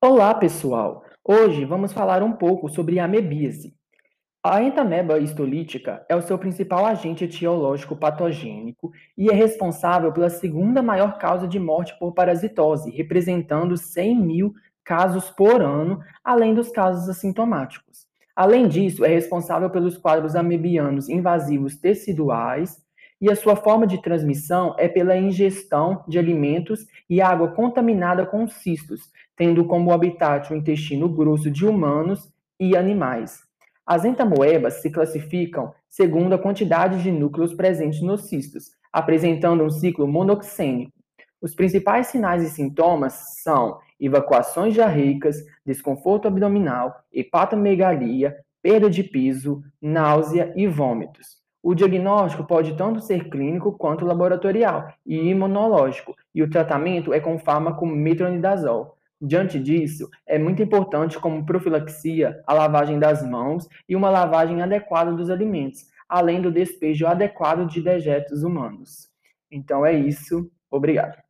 Olá, pessoal! Hoje vamos falar um pouco sobre a amebíase. A entameba histolítica é o seu principal agente etiológico patogênico e é responsável pela segunda maior causa de morte por parasitose, representando 100 mil casos por ano, além dos casos assintomáticos. Além disso, é responsável pelos quadros amebianos invasivos teciduais, e a sua forma de transmissão é pela ingestão de alimentos e água contaminada com cistos, tendo como habitat o intestino grosso de humanos e animais. As entamoebas se classificam segundo a quantidade de núcleos presentes nos cistos, apresentando um ciclo monoxênico. Os principais sinais e sintomas são evacuações diarreicas, desconforto abdominal, hepatomegalia, perda de piso, náusea e vômitos. O diagnóstico pode tanto ser clínico quanto laboratorial e imunológico, e o tratamento é com o fármaco metronidazol. Diante disso, é muito importante como profilaxia a lavagem das mãos e uma lavagem adequada dos alimentos, além do despejo adequado de dejetos humanos. Então é isso, obrigado.